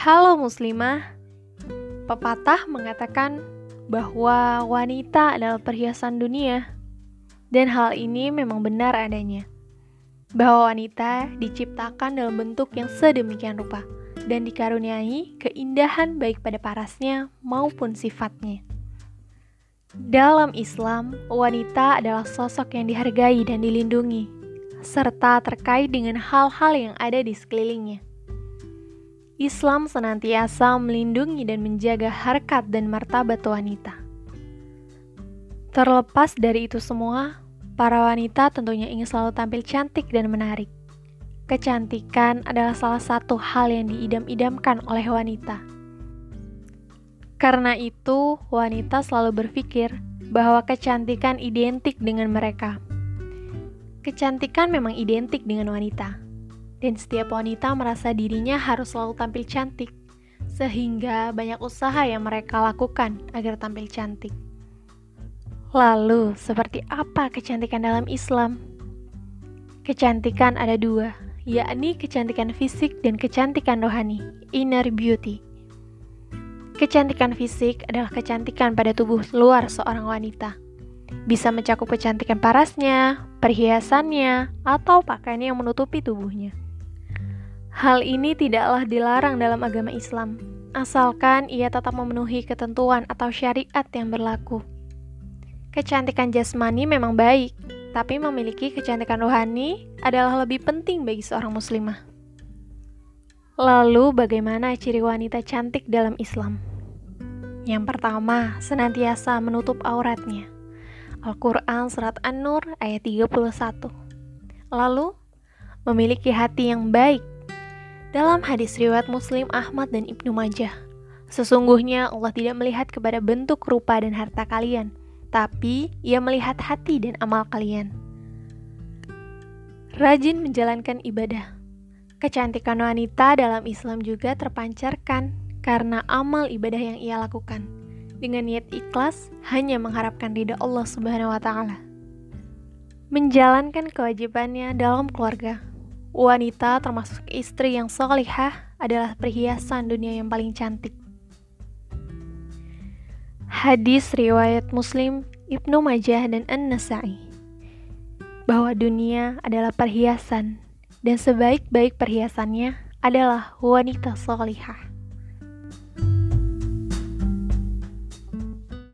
Halo muslimah, pepatah mengatakan bahwa wanita adalah perhiasan dunia, dan hal ini memang benar adanya. Bahwa wanita diciptakan dalam bentuk yang sedemikian rupa dan dikaruniai keindahan baik pada parasnya maupun sifatnya. Dalam Islam, wanita adalah sosok yang dihargai dan dilindungi, serta terkait dengan hal-hal yang ada di sekelilingnya. Islam senantiasa melindungi dan menjaga harkat dan martabat wanita. Terlepas dari itu semua, para wanita tentunya ingin selalu tampil cantik dan menarik. Kecantikan adalah salah satu hal yang diidam-idamkan oleh wanita. Karena itu, wanita selalu berpikir bahwa kecantikan identik dengan mereka. Kecantikan memang identik dengan wanita dan setiap wanita merasa dirinya harus selalu tampil cantik, sehingga banyak usaha yang mereka lakukan agar tampil cantik. Lalu, seperti apa kecantikan dalam Islam? Kecantikan ada dua, yakni kecantikan fisik dan kecantikan rohani, inner beauty. Kecantikan fisik adalah kecantikan pada tubuh luar seorang wanita. Bisa mencakup kecantikan parasnya, perhiasannya, atau pakaian yang menutupi tubuhnya. Hal ini tidaklah dilarang dalam agama Islam, asalkan ia tetap memenuhi ketentuan atau syariat yang berlaku. Kecantikan jasmani memang baik, tapi memiliki kecantikan rohani adalah lebih penting bagi seorang muslimah. Lalu, bagaimana ciri wanita cantik dalam Islam? Yang pertama, senantiasa menutup auratnya. Al-Quran Surat An-Nur ayat 31 Lalu, memiliki hati yang baik dalam hadis riwayat Muslim, Ahmad, dan Ibnu Majah, sesungguhnya Allah tidak melihat kepada bentuk rupa dan harta kalian, tapi Ia melihat hati dan amal kalian. Rajin menjalankan ibadah. Kecantikan wanita dalam Islam juga terpancarkan karena amal ibadah yang ia lakukan. Dengan niat ikhlas, hanya mengharapkan ridha Allah Subhanahu wa Ta'ala. Menjalankan kewajibannya dalam keluarga, Wanita termasuk istri yang solihah adalah perhiasan dunia yang paling cantik. Hadis riwayat Muslim, Ibnu Majah dan An-Nasai bahwa dunia adalah perhiasan dan sebaik-baik perhiasannya adalah wanita solihah.